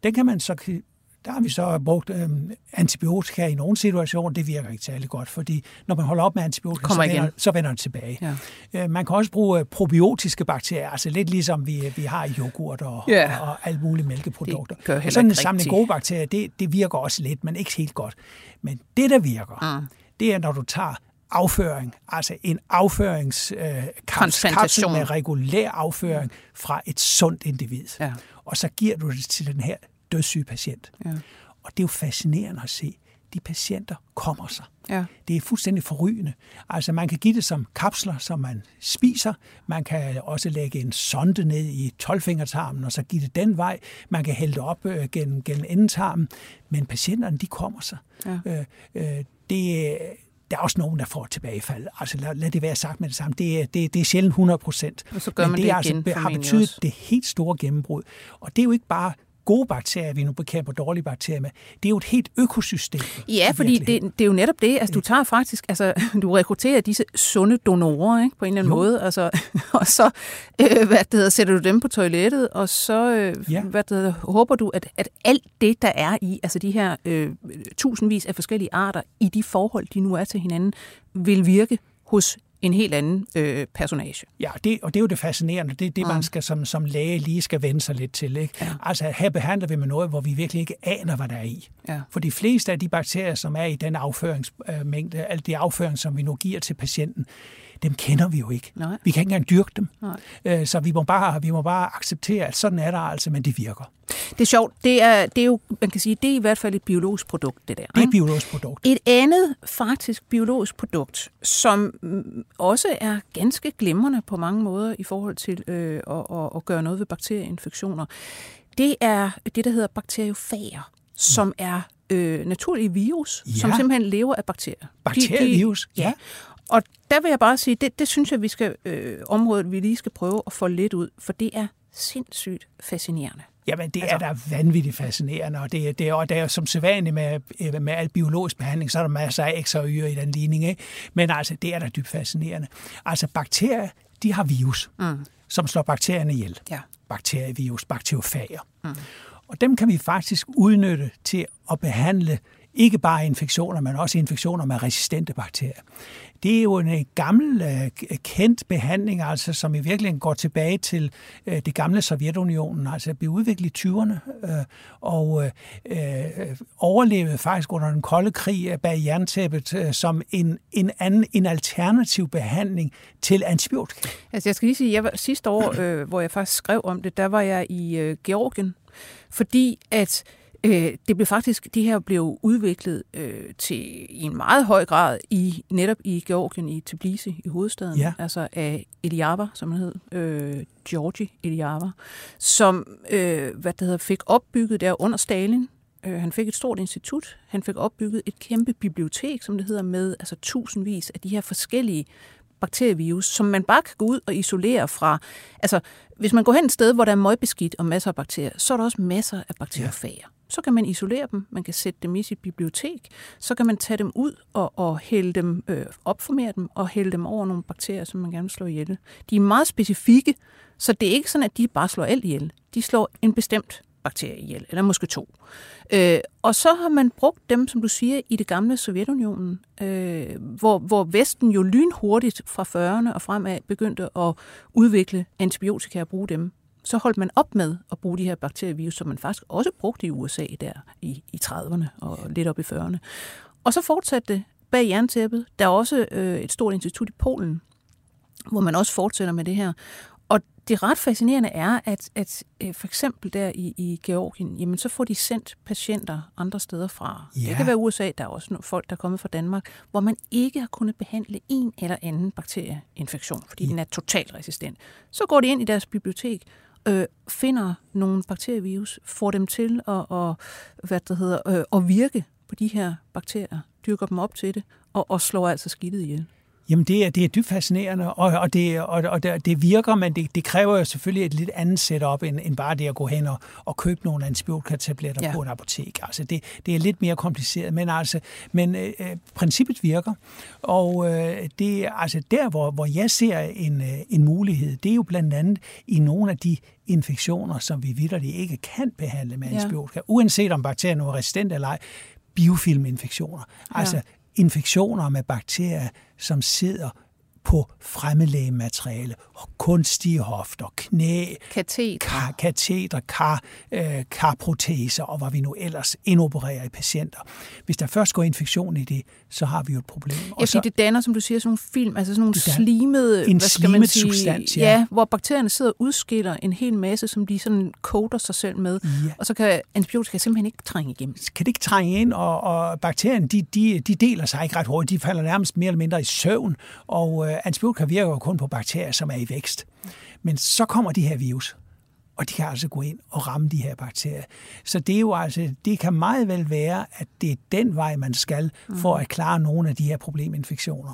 Den kan man så der har vi så brugt øh, antibiotika i nogle situationer. Det virker ikke særlig godt, fordi når man holder op med antibiotika, så vender, så vender det tilbage. Ja. Øh, man kan også bruge øh, probiotiske bakterier, altså lidt ligesom vi, vi har i yoghurt og, ja. og, og alle mulige mælkeprodukter. Det sådan en samling gode bakterier, det, det virker også lidt, men ikke helt godt. Men det, der virker, mm. det er, når du tager afføring, altså en afføringskapsel øh, med regulær afføring fra et sundt individ. Ja. Og så giver du det til den her dødssyge patient. Ja. Og det er jo fascinerende at se. De patienter kommer sig. Ja. Det er fuldstændig forrygende. Altså man kan give det som kapsler, som man spiser. Man kan også lægge en sonde ned i 12-fingertarmen, og så give det den vej. Man kan hælde det op øh, gennem, gennem endetarmen. Men patienterne, de kommer sig. Ja. Øh, øh, det, der er også nogen, der får tilbagefald. Altså lad, lad det være sagt med det samme. Det er, det, det er sjældent 100 procent. Men det, det altså, har betydet også. det helt store gennembrud. Og det er jo ikke bare gode bakterier, vi nu bekæmper dårlige bakterier med. Det er jo et helt økosystem. Ja, fordi det, det er jo netop det. Altså, du tager faktisk, altså, du rekrutterer disse sunde donorer, ikke, på en eller anden jo. måde, altså, og så øh, hvad det hedder, sætter du dem på toilettet, og så øh, ja. hvad det hedder, håber du, at, at alt det, der er i, altså de her øh, tusindvis af forskellige arter, i de forhold, de nu er til hinanden, vil virke hos en helt anden øh, personage. Ja, det, og det er jo det fascinerende. Det er det, mm. man skal som, som læge lige skal vende sig lidt til. Ikke? Ja. Altså her behandler vi med noget, hvor vi virkelig ikke aner, hvad der er i. Ja. For de fleste af de bakterier, som er i den afføringsmængde, øh, alle de afføring, som vi nu giver til patienten, dem kender vi jo ikke. Nej. Vi kan ikke engang dyrke dem. Nej. Øh, så vi må, bare, vi må bare acceptere, at sådan er der altså, men det virker. Det er sjovt. Det er, det er jo, man kan sige, det er i hvert fald et biologisk produkt, det der. Det er et biologisk produkt. Et andet faktisk biologisk produkt, som også er ganske glimrende på mange måder i forhold til øh, at, at, at gøre noget ved bakterieinfektioner, det er det, der hedder bakteriofager, som er øh, naturlige virus, ja. som simpelthen lever af bakterier. Bakterievirus? De, de, ja. Og der vil jeg bare sige, det, det synes jeg, vi skal øh, området, vi lige skal prøve at få lidt ud, for det er sindssygt fascinerende. Jamen, det altså, er da vanvittigt fascinerende, og det, det, og det er som sædvanligt med, med al biologisk behandling, så er der masser af ekstra øger i den ligning, ikke? men altså, det er da dybt fascinerende. Altså, bakterier, de har virus, mm. som slår bakterierne ihjel. Ja. Bakterievirus, bakteriofager. Mm. Og dem kan vi faktisk udnytte til at behandle ikke bare infektioner, men også infektioner med resistente bakterier. Det er jo en gammel, øh, kendt behandling, altså, som i virkeligheden går tilbage til øh, det gamle Sovjetunionen, altså blev udviklet i 20'erne øh, og overlevede faktisk under den kolde krig bag jerntæppet som en, en anden, en alternativ behandling til antibiotika. Altså jeg skal lige sige, jeg var, sidste år, øh, hvor jeg faktisk skrev om det, der var jeg i øh, Georgien, fordi at Øh, det blev faktisk, de her blev udviklet øh, til i en meget høj grad i netop i Georgien, i Tbilisi, i hovedstaden, ja. altså af Eliava, som han hed, øh, Georgi Eliava, som øh, hvad det hedder, fik opbygget der under Stalin. Øh, han fik et stort institut, han fik opbygget et kæmpe bibliotek, som det hedder, med altså tusindvis af de her forskellige bakterievirus, som man bare kan gå ud og isolere fra. Altså, hvis man går hen et sted, hvor der er møgbeskidt og masser af bakterier, så er der også masser af bakteriofager. Ja. så kan man isolere dem, man kan sætte dem i sit bibliotek, så kan man tage dem ud og, og hælde dem, øh, opformere dem og hælde dem over nogle bakterier, som man gerne vil slå ihjel. De er meget specifikke, så det er ikke sådan, at de bare slår alt ihjel. De slår en bestemt bakterie ihjel, eller måske to. Øh, og så har man brugt dem, som du siger, i det gamle Sovjetunionen, øh, hvor, hvor Vesten jo lynhurtigt fra 40'erne og fremad begyndte at udvikle antibiotika og bruge dem så holdt man op med at bruge de her bakterievirus, som man faktisk også brugte i USA der i, i 30'erne og lidt op i 40'erne. Og så fortsatte det bag jerntæppet. Der er også øh, et stort institut i Polen, hvor man også fortsætter med det her. Det ret fascinerende er, at, at øh, for eksempel der i, i Georgien, jamen så får de sendt patienter andre steder fra. Ja. Det kan være USA, der er også nogle folk, der er kommet fra Danmark, hvor man ikke har kunnet behandle en eller anden bakterieinfektion, fordi ja. den er totalt resistent. Så går de ind i deres bibliotek, øh, finder nogle bakterievirus, får dem til at, og, hvad det hedder, øh, at virke på de her bakterier, dyrker dem op til det, og, og slår altså skidtet ihjel. Jamen det er, det er dybt fascinerende, og, og, det, og, og det virker, men det, det kræver jo selvfølgelig et lidt andet setup, end, end bare det at gå hen og, og købe nogle antibiotikatabletter ja. på et apotek. Altså det, det er lidt mere kompliceret, men, altså, men øh, øh princippet virker. Og øh, det, altså der, hvor, hvor jeg ser en, øh, en mulighed, det er jo blandt andet i nogle af de infektioner, som vi vidderligt ikke kan behandle med antibiotika, ja. uanset om bakterien er resistent eller ej, biofilminfektioner. Altså infektioner med bakterier, som sidder på fremmedlægemateriale, kunstige hofter, knæ, kateter, kar, kateter kar, øh, karproteser og hvad vi nu ellers indopererer i patienter. Hvis der først går infektion i det, så har vi jo et problem. Ja, og så, det danner, som du siger, sådan nogle film, altså sådan nogle slimede, en hvad skal man sige, substans, ja. ja. hvor bakterierne sidder og udskiller en hel masse, som de sådan koder sig selv med, ja. og så kan antibiotika simpelthen ikke trænge igennem. Kan det ikke trænge ind, og, og bakterierne, de, de, de deler sig ikke ret hurtigt, de falder nærmest mere eller mindre i søvn, og øh, Øh, antibiotika virker jo kun på bakterier, som er i vækst. Men så kommer de her virus, og de kan altså gå ind og ramme de her bakterier. Så det er jo altså, det kan meget vel være, at det er den vej, man skal for at klare nogle af de her probleminfektioner.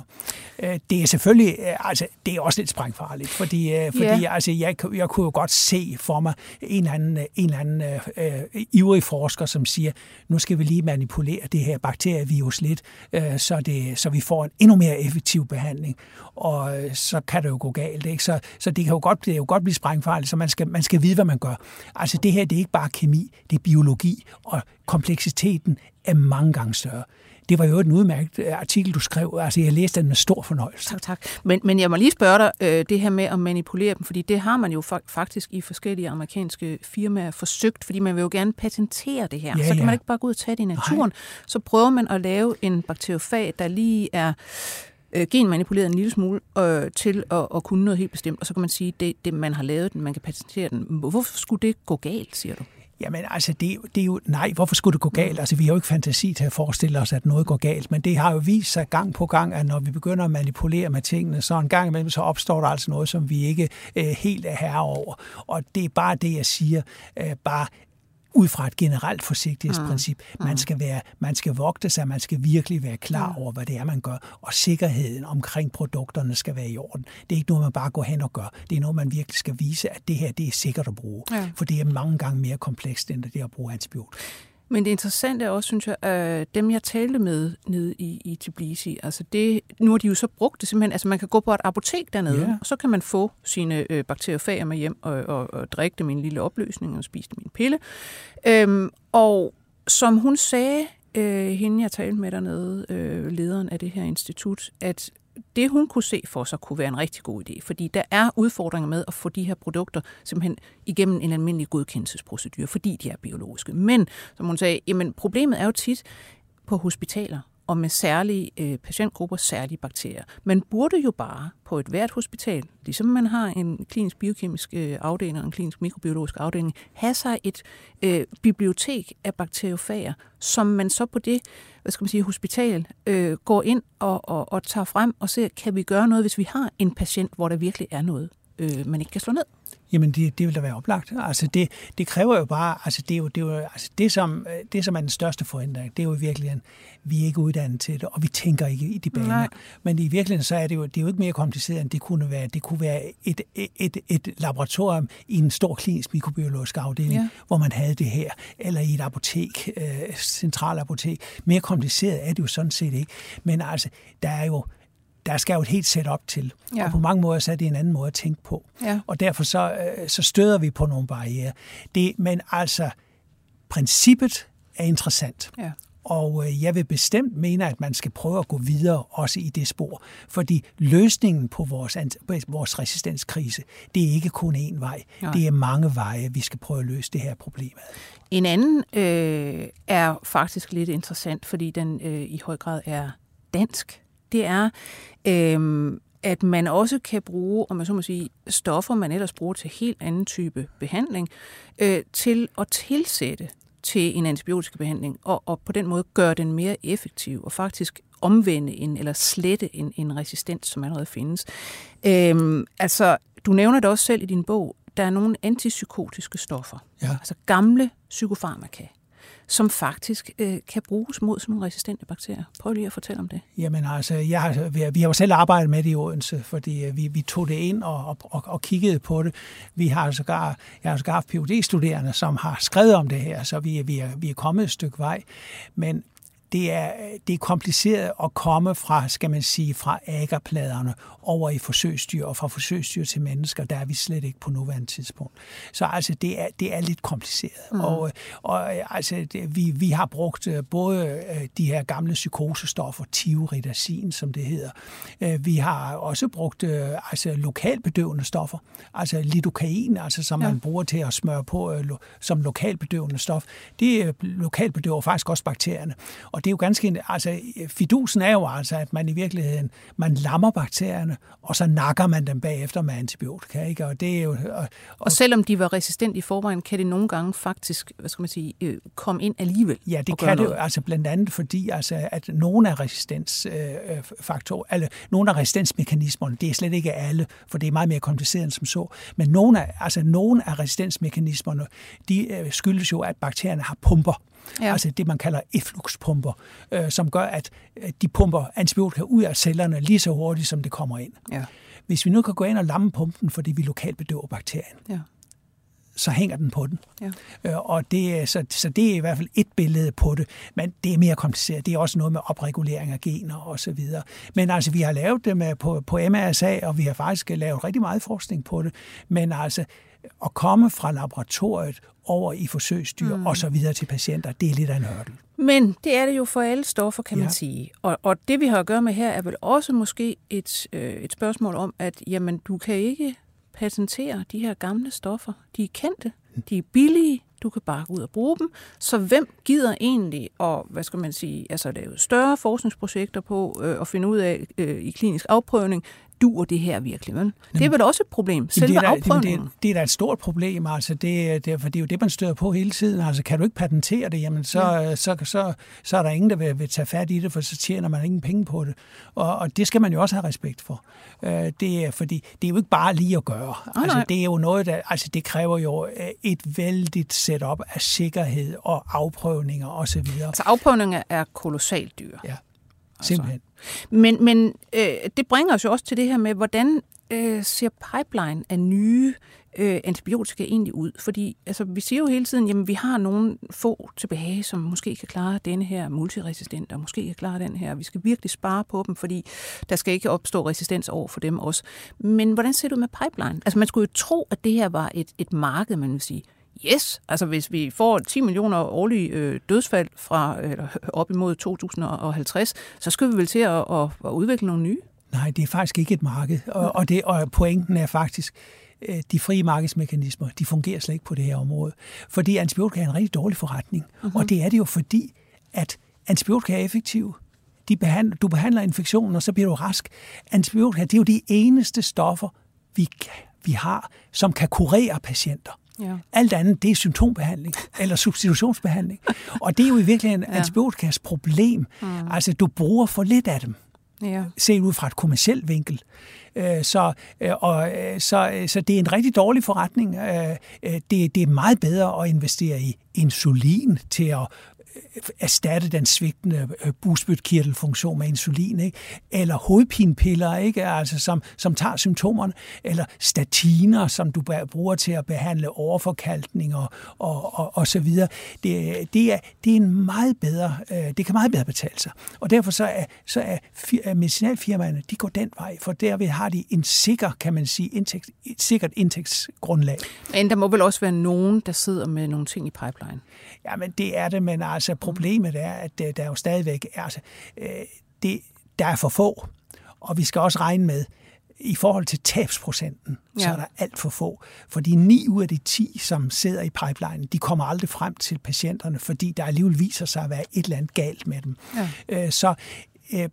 Øh, det er selvfølgelig, øh, altså, det er også lidt sprængfarligt, fordi, øh, fordi yeah. altså, jeg, jeg kunne jo godt se for mig en eller anden, en eller anden uh, ivrig forsker, som siger, nu skal vi lige manipulere det her bakterievirus lidt, uh, så, det, så vi får en endnu mere effektiv behandling, og så kan det jo gå galt. Ikke? Så, så det kan jo godt, det jo godt blive sprængfarligt, så man skal, man skal vide, vide, hvad man gør. Altså det her, det er ikke bare kemi, det er biologi, og kompleksiteten er mange gange større. Det var jo en udmærket øh, artikel, du skrev. Altså, jeg læste den med stor fornøjelse. Tak, tak. Men, men jeg må lige spørge dig, øh, det her med at manipulere dem, fordi det har man jo faktisk i forskellige amerikanske firmaer forsøgt, fordi man vil jo gerne patentere det her. Ja, så kan ja. man ikke bare gå ud og tage det i naturen. Nej. Så prøver man at lave en bakteriofag, der lige er øh, genmanipuleret en lille smule øh, til at, at kunne noget helt bestemt, og så kan man sige, det, det man har lavet den, man kan patentere den. Hvorfor skulle det gå galt, siger du? Jamen altså, det, det er jo, nej, hvorfor skulle det gå galt? Altså, vi har jo ikke fantasi til at forestille os, at noget går galt, men det har jo vist sig gang på gang, at når vi begynder at manipulere med tingene, så en gang imellem, så opstår der altså noget, som vi ikke øh, helt er herre over. Og det er bare det, jeg siger, øh, bare ud fra et generelt forsigtighedsprincip. Mm. Man, skal være, man skal vogte sig, man skal virkelig være klar over, hvad det er, man gør, og sikkerheden omkring produkterne skal være i orden. Det er ikke noget, man bare går hen og gør. Det er noget, man virkelig skal vise, at det her det er sikkert at bruge. Ja. For det er mange gange mere komplekst, end det at bruge antibiotika. Men det interessante er også, synes jeg, at dem, jeg talte med nede i, i Tbilisi, altså det, nu har de jo så brugt det simpelthen, altså man kan gå på et apotek dernede, yeah. og så kan man få sine øh, bakteriofager med hjem og, og, og drikke dem i en lille opløsning og spise dem i en pille. Øhm, og som hun sagde, øh, hende jeg talte med dernede, øh, lederen af det her institut, at det hun kunne se for sig kunne være en rigtig god idé, fordi der er udfordringer med at få de her produkter simpelthen igennem en almindelig godkendelsesprocedure, fordi de er biologiske. Men, som hun sagde, jamen problemet er jo tit på hospitaler, og med særlige øh, patientgrupper, særlige bakterier. Man burde jo bare på et hvert hospital, ligesom man har en klinisk biokemisk øh, afdeling og en klinisk mikrobiologisk afdeling, have sig et øh, bibliotek af bakteriofager, som man så på det hvad skal man sige, hospital øh, går ind og, og, og tager frem og ser, kan vi gøre noget, hvis vi har en patient, hvor der virkelig er noget, øh, man ikke kan slå ned. Jamen, det, det vil da være oplagt. Altså, det, det kræver jo bare, altså, det er jo, det, er jo, altså, det, som, det, som er den største forhindring, det er jo i virkeligheden, vi er ikke uddannet til det, og vi tænker ikke i de baner. Nej. Men i virkeligheden, så er det jo, det er jo ikke mere kompliceret, end det kunne være. Det kunne være et, et, et, et laboratorium i en stor klinisk mikrobiologisk afdeling, ja. hvor man havde det her, eller i et apotek, øh, centralapotek. Mere kompliceret er det jo sådan set ikke. Men altså, der er jo der skal jo et helt setup til. Ja. Og på mange måder så er det en anden måde at tænke på. Ja. Og derfor så, øh, så støder vi på nogle barriere. Det, men altså, princippet er interessant. Ja. Og øh, jeg vil bestemt mene, at man skal prøve at gå videre også i det spor. Fordi løsningen på vores, vores resistenskrise, det er ikke kun én vej. Nej. Det er mange veje, vi skal prøve at løse det her problem En anden øh, er faktisk lidt interessant, fordi den øh, i høj grad er dansk det er, øh, at man også kan bruge, om man så må sige, stoffer, man ellers bruger til helt anden type behandling, øh, til at tilsætte til en antibiotisk behandling, og, og på den måde gøre den mere effektiv, og faktisk omvende en, eller slette en, en resistens, som allerede findes. Øhm, altså, du nævner det også selv i din bog, der er nogle antipsykotiske stoffer, ja. altså gamle psykofarmaka, som faktisk øh, kan bruges mod sådan nogle resistente bakterier. Prøv lige at fortælle om det. Jamen altså, jeg har, vi har jo selv arbejdet med det i Odense, fordi øh, vi, vi tog det ind og, og, og kiggede på det. Vi har altså sågar, jeg har altså sågar haft phd studerende som har skrevet om det her, så vi, vi, er, vi er kommet et stykke vej. Men det er, det er kompliceret at komme fra, skal man sige, fra agerpladerne over i forsøgsdyr, og fra forsøgsdyr til mennesker, der er vi slet ikke på nuværende tidspunkt. Så altså, det er, det er lidt kompliceret. Mm. Og, og altså, det, vi, vi har brugt øh, både øh, de her gamle psykosestoffer, tioridasin, som det hedder. Øh, vi har også brugt altså, lokalbedøvende stoffer, altså lidokain, altså, som ja. man bruger til at smøre på som lokalbedøvende stof. Det lokalbedøver faktisk også bakterierne. Og det er jo ganske... Altså, fidusen er jo altså, at man i virkeligheden man lammer bakterierne, og så nakker man dem bagefter med antibiotika. Ikke? Og, det er jo, og, og, og selvom de var resistente i forvejen, kan det nogle gange faktisk hvad skal man sige, øh, komme ind alligevel? Ja, det kan det jo altså blandt andet fordi, altså, at nogle af resistensfaktorer, øh, eller nogle af resistensmekanismerne, det er slet ikke alle, for det er meget mere kompliceret end som så, men nogle af, altså, nogle af resistensmekanismerne, de øh, skyldes jo, at bakterierne har pumper. Ja. Altså det, man kalder effluxpumper, øh, som gør, at de pumper antibiotika ud af cellerne lige så hurtigt, som det kommer ind. Ja. Hvis vi nu kan gå ind og lamme pumpen, fordi vi lokalt bedøver bakterien, ja. Så hænger den på den. Ja. Øh, og det, så, så det er i hvert fald et billede på det, men det er mere kompliceret. Det er også noget med opregulering af gener og så videre. Men altså, vi har lavet det med, på, på MRSA, og vi har faktisk lavet rigtig meget forskning på det. Men altså, at komme fra laboratoriet over i forsøgsdyr mm. og så videre til patienter, det er lidt af en hørtel. Men det er det jo for alle stoffer, kan ja. man sige. Og, og det vi har at gøre med her, er vel også måske et, øh, et spørgsmål om, at jamen, du kan ikke patentere de her gamle stoffer. De er kendte, de er billige, du kan bare gå ud og bruge dem. Så hvem gider egentlig at, hvad skal man sige, altså lave større forskningsprojekter på øh, og finde ud af øh, i klinisk afprøvning, duer det her virkelig? Vel? Det er vel også et problem, selve det er da, Det, det er da et stort problem, altså det, det, for det er jo det, man støder på hele tiden. Altså kan du ikke patentere det, jamen så, ja. så, så, så, så er der ingen, der vil, vil tage fat i det, for så tjener man ingen penge på det. Og, og det skal man jo også have respekt for. Øh, det er, fordi det er jo ikke bare lige at gøre. Oh, altså, det er jo noget, der, altså det kræver jo øh, et vældigt setup af sikkerhed og afprøvninger osv. Altså afprøvninger er kolossalt dyre. Ja. Simpelthen. Altså. Men, men øh, det bringer os jo også til det her med, hvordan øh, ser pipeline af nye øh, antibiotika egentlig ud? Fordi altså, vi siger jo hele tiden, at vi har nogle få tilbage, som måske kan klare denne her multiresistent, og måske kan klare den her. Vi skal virkelig spare på dem, fordi der skal ikke opstå resistens over for dem også. Men hvordan ser det ud med pipeline? Altså man skulle jo tro, at det her var et, et marked, man vil sige, Yes, altså hvis vi får 10 millioner årlige øh, dødsfald fra eller op imod 2050, så skal vi vel til at, at, at udvikle nogle nye? Nej, det er faktisk ikke et marked, og, og, det, og pointen er faktisk, øh, de frie markedsmekanismer, de fungerer slet ikke på det her område. Fordi antibiotika er en rigtig dårlig forretning, uh-huh. og det er det jo fordi, at antibiotika er effektive. De behandler, du behandler infektionen, og så bliver du rask. Antibiotika, det er jo de eneste stoffer, vi, vi har, som kan kurere patienter. Ja. Alt andet, det er symptombehandling eller substitutionsbehandling. Og det er jo i virkeligheden ja. antibiotikas problem. Mm. Altså, du bruger for lidt af dem. ja. set ud fra et kommersielt vinkel. Øh, så, øh, og, øh, så, så det er en rigtig dårlig forretning. Det, det er meget bedre at investere i insulin til at erstatte den svigtende øh, busbytkirtelfunktion med insulin, ikke? eller hovedpinepiller, ikke? Altså, som, som tager symptomerne, eller statiner, som du bruger til at behandle overforkalkning og, og, og, og så videre. Det, det, er, det er en meget bedre, øh, det kan meget bedre betale sig. Og derfor så er, så er medicinalfirmaerne, de går den vej, for derved har de en sikker, kan man sige, indtægt, et sikkert indtægtsgrundlag. Men der må vel også være nogen, der sidder med nogle ting i pipeline? Ja, men det er det, men altså problemet er, at øh, der jo stadigvæk er, altså, øh, det, der er for få, og vi skal også regne med, i forhold til tabsprocenten, ja. så er der alt for få. Fordi 9 ud af de 10, som sidder i pipeline, de kommer aldrig frem til patienterne, fordi der alligevel viser sig at være et eller andet galt med dem. Ja. Øh, så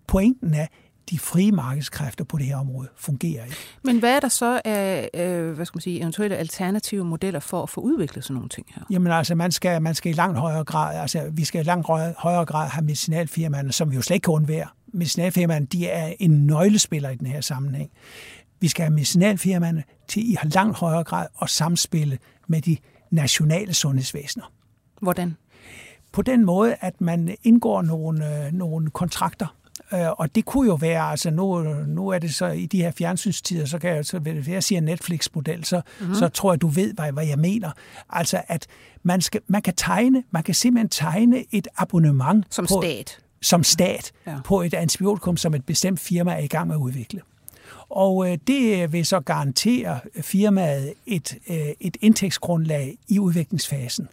pointen er, de frie markedskræfter på det her område fungerer ikke. Men hvad er der så af øh, hvad skal man sige, eventuelle alternative modeller for at få udviklet sådan nogle ting her? Jamen altså, man skal, man skal i langt højere grad, altså vi skal i langt højere grad have medicinalfirmaerne, som vi jo slet ikke kan undvære. Medicinalfirmaerne, de er en nøglespiller i den her sammenhæng. Vi skal have medicinalfirmaerne til i langt højere grad at samspille med de nationale sundhedsvæsener. Hvordan? På den måde, at man indgår nogle, øh, nogle kontrakter og det kunne jo være, altså nu, nu er det så i de her fjernsynstider, så kan jeg, så, hvis jeg siger Netflix-model, så, mm-hmm. så tror jeg, du ved, hvad, hvad jeg mener. Altså, at man, skal, man kan tegne, man kan simpelthen tegne et abonnement. Som på, stat. Som stat ja. på et antibiotikum, som et bestemt firma er i gang med at udvikle. Og øh, det vil så garantere firmaet et, øh, et indtægtsgrundlag i udviklingsfasen.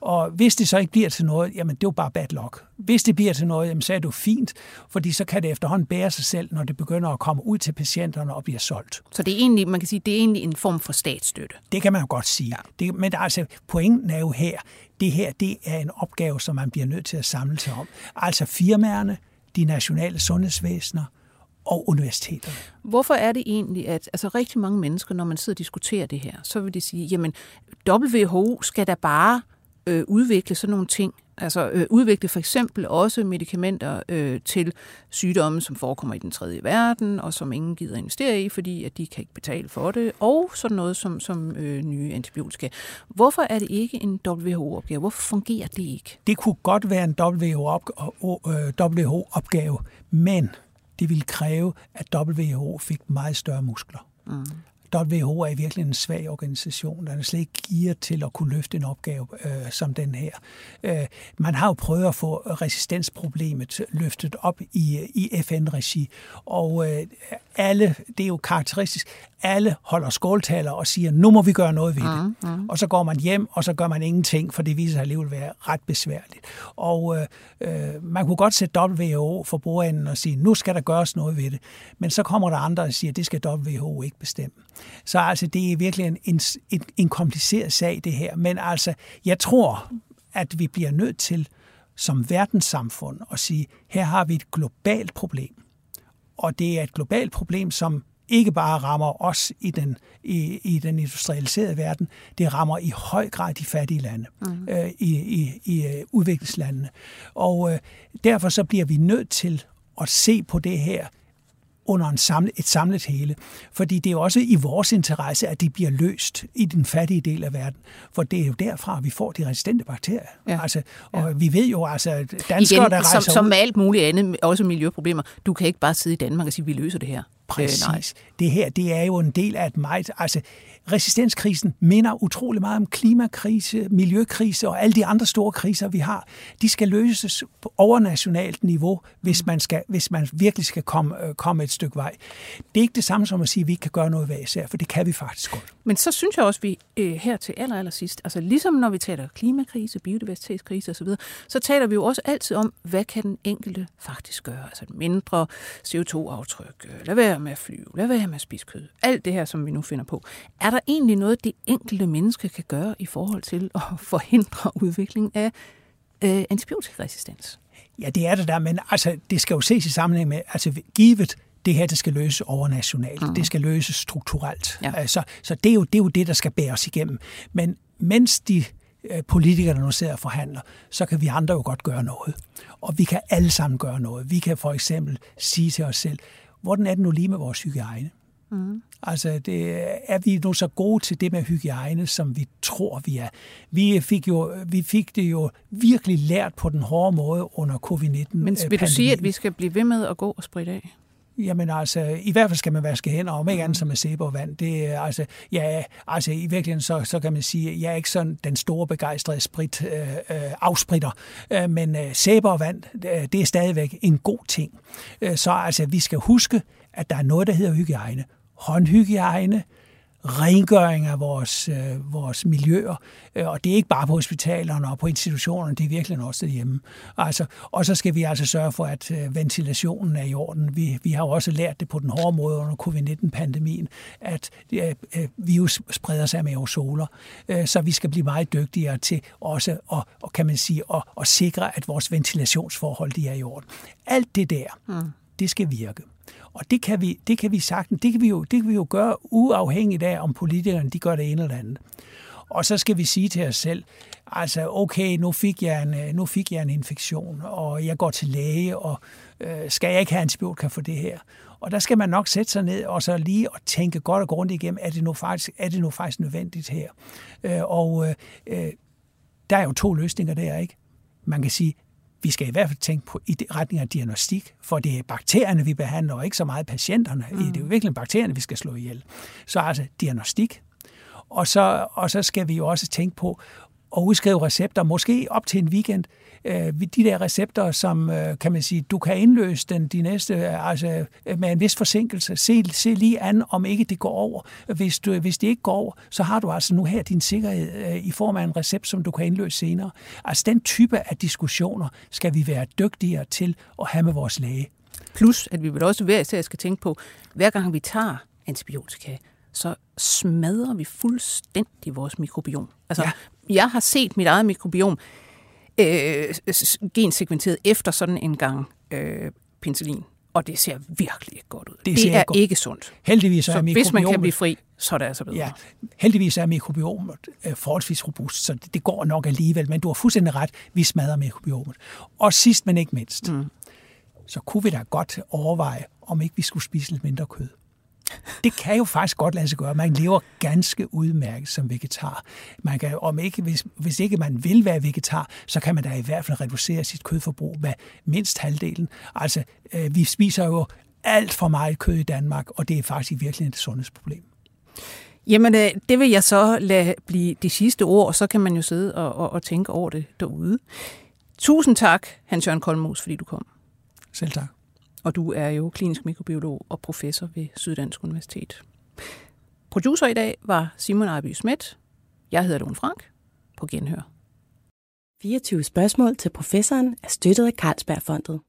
Og hvis det så ikke bliver til noget, jamen det er jo bare bad luck. Hvis det bliver til noget, jamen så er det jo fint, fordi så kan det efterhånden bære sig selv, når det begynder at komme ud til patienterne og bliver solgt. Så det er egentlig, man kan sige, det er egentlig en form for statsstøtte? Det kan man jo godt sige. Ja. Det, men altså, pointen er jo her, det her det er en opgave, som man bliver nødt til at samle sig om. Altså firmaerne, de nationale sundhedsvæsener, og universiteterne. Hvorfor er det egentlig, at altså rigtig mange mennesker, når man sidder og diskuterer det her, så vil de sige, jamen WHO skal da bare øh, udvikle sådan nogle ting. Altså øh, udvikle for eksempel også medicamenter øh, til sygdomme, som forekommer i den tredje verden, og som ingen gider investere i, fordi at de kan ikke betale for det, og sådan noget som, som øh, nye antibiotika. Hvorfor er det ikke en WHO-opgave? Hvorfor fungerer det ikke? Det kunne godt være en WHO-opgave, men det ville kræve, at WHO fik meget større muskler. Mm. WHO er i virkelig en svag organisation. Den er slet ikke giver til at kunne løfte en opgave øh, som den her. Øh, man har jo prøvet at få resistensproblemet løftet op i, øh, i FN-regi, og øh, alle, det er jo karakteristisk, alle holder skåltaler og siger, nu må vi gøre noget ved det. Mm, mm. Og så går man hjem, og så gør man ingenting, for det viser sig alligevel at være ret besværligt. Og øh, øh man kunne godt sætte WHO for bordenden og sige, nu skal der gøres noget ved det. Men så kommer der andre og siger, det skal WHO ikke bestemme. Så altså, det er virkelig en, en, en, en kompliceret sag, det her. Men altså, jeg tror, at vi bliver nødt til som verdenssamfund at sige, her har vi et globalt problem. Og det er et globalt problem, som ikke bare rammer os i den, i, i den industrialiserede verden, det rammer i høj grad de fattige lande, mm. øh, i, i, i øh, udviklingslandene. Og øh, derfor så bliver vi nødt til at se på det her under en samlet, et samlet hele. Fordi det er også i vores interesse, at det bliver løst i den fattige del af verden. For det er jo derfra, vi får de resistente bakterier. Ja. Altså, og ja. vi ved jo, altså, danskere, Igen, der rejser som, som med alt muligt andet, også miljøproblemer, du kan ikke bare sidde i Danmark og sige, vi løser det her. Præcis. Øh, nej. Det her, det er jo en del af et meget... Altså, resistenskrisen minder utrolig meget om klimakrise, miljøkrise og alle de andre store kriser, vi har. De skal løses på overnationalt niveau, hvis man, skal, hvis man virkelig skal komme, øh, komme et stykke vej. Det er ikke det samme som at sige, at vi ikke kan gøre noget hver især, for det kan vi faktisk godt. Men så synes jeg også, at vi øh, her til aller, aller sidst, altså ligesom når vi taler klimakrise, biodiversitetskrise osv., så taler vi jo også altid om, hvad kan den enkelte faktisk gøre? Altså mindre CO2-aftryk, øh, lad være med at flyve, lad være med at spise kød. Alt det her, som vi nu finder på. Er der egentlig noget, det enkelte menneske kan gøre i forhold til at forhindre udvikling af øh, antibiotikaresistens? Ja, det er det der, men altså, det skal jo ses i sammenhæng med, altså givet det her, det skal løses overnationalt, mm. det skal løses strukturelt. Ja. Altså, så det er, jo, det er jo det, der skal bæres igennem. Men mens de øh, politikerne nu sidder og forhandler, så kan vi andre jo godt gøre noget. Og vi kan alle sammen gøre noget. Vi kan for eksempel sige til os selv, hvordan er det nu lige med vores hygiejne? Mm. Altså, det, er vi nu så gode til det med hygiejne, som vi tror, vi er? Vi fik, jo, vi fik det jo virkelig lært på den hårde måde under covid-19. Men vil du sige, at vi skal blive ved med at gå og spritte af? Jamen altså, i hvert fald skal man vaske hænder, om ikke andet som med sæbe og vand. Det er altså, ja, altså i virkeligheden så, så kan man sige, at jeg er ikke sådan den store begejstrede sprit, øh, øh, afspritter, øh, men øh, sæbe og vand, det er stadigvæk en god ting. Øh, så altså, vi skal huske, at der er noget, der hedder hygiejne. Håndhygiejne, rengøring af vores, øh, vores miljøer. Øh, og det er ikke bare på hospitalerne og på institutionerne, det er virkelig også derhjemme. Altså, og så skal vi altså sørge for, at øh, ventilationen er i orden. Vi, vi har jo også lært det på den hårde måde under covid-19-pandemien, at øh, øh, virus spreder sig med aerosoler. Så vi skal blive meget dygtigere til også at, og kan man sige, at, at sikre, at vores ventilationsforhold de er i orden. Alt det der, mm. det skal virke. Og det kan vi, det kan vi sagtens, det kan vi, jo, det kan vi jo gøre uafhængigt af, om politikerne de gør det ene eller andet. Og så skal vi sige til os selv, altså okay, nu fik jeg en, øh, nu fik jeg en infektion, og jeg går til læge, og øh, skal jeg ikke have antibiotika for det her? Og der skal man nok sætte sig ned og så lige og tænke godt og grundigt igennem, er det nu faktisk, er det nu faktisk nødvendigt her? Øh, og øh, øh der er jo to løsninger der, ikke? Man kan sige, vi skal i hvert fald tænke på i retning af diagnostik, for det er bakterierne, vi behandler, og ikke så meget patienterne. Mm. Det er jo virkelig bakterierne, vi skal slå ihjel. Så altså diagnostik. Og så, og så skal vi jo også tænke på at udskrive recepter, måske op til en weekend, øh, de der recepter, som øh, kan man sige, du kan indløse den de næste, altså med en vis forsinkelse. Se, se lige an, om ikke det går over. Hvis, du, hvis det ikke går over, så har du altså nu her din sikkerhed øh, i form af en recept, som du kan indløse senere. Altså den type af diskussioner skal vi være dygtigere til at have med vores læge. Plus, at vi vil også hver især skal tænke på, hver gang vi tager antibiotika, så smadrer vi fuldstændig vores mikrobiom. Altså, ja. jeg har set mit eget mikrobiom øh, gensekventeret efter sådan en gang øh, penicillin. Og det ser virkelig ikke godt ud. Det, det er godt. ikke sundt. Heldigvis er så hvis man kan blive fri, så er det altså bedre. Ja, heldigvis er mikrobiomet øh, forholdsvis robust, så det, det går nok alligevel. Men du har fuldstændig ret, vi smadrer mikrobiomet. Og sidst, men ikke mindst, mm. så kunne vi da godt overveje, om ikke vi skulle spise lidt mindre kød. Det kan jo faktisk godt lade sig gøre. Man lever ganske udmærket som vegetar. Man kan, om ikke, hvis, hvis ikke man vil være vegetar, så kan man da i hvert fald reducere sit kødforbrug med mindst halvdelen. Altså, øh, vi spiser jo alt for meget kød i Danmark, og det er faktisk virkelig et sundhedsproblem. Jamen, øh, det vil jeg så lade blive de sidste ord, og så kan man jo sidde og, og, og tænke over det derude. Tusind tak, Hans-Jørgen Kolmos, fordi du kom. Selv tak og du er jo klinisk mikrobiolog og professor ved Syddansk Universitet. Producer i dag var Simon Arby Schmidt. Jeg hedder Lone Frank. På genhør. 24 spørgsmål til professoren er støttet af Carlsbergfondet.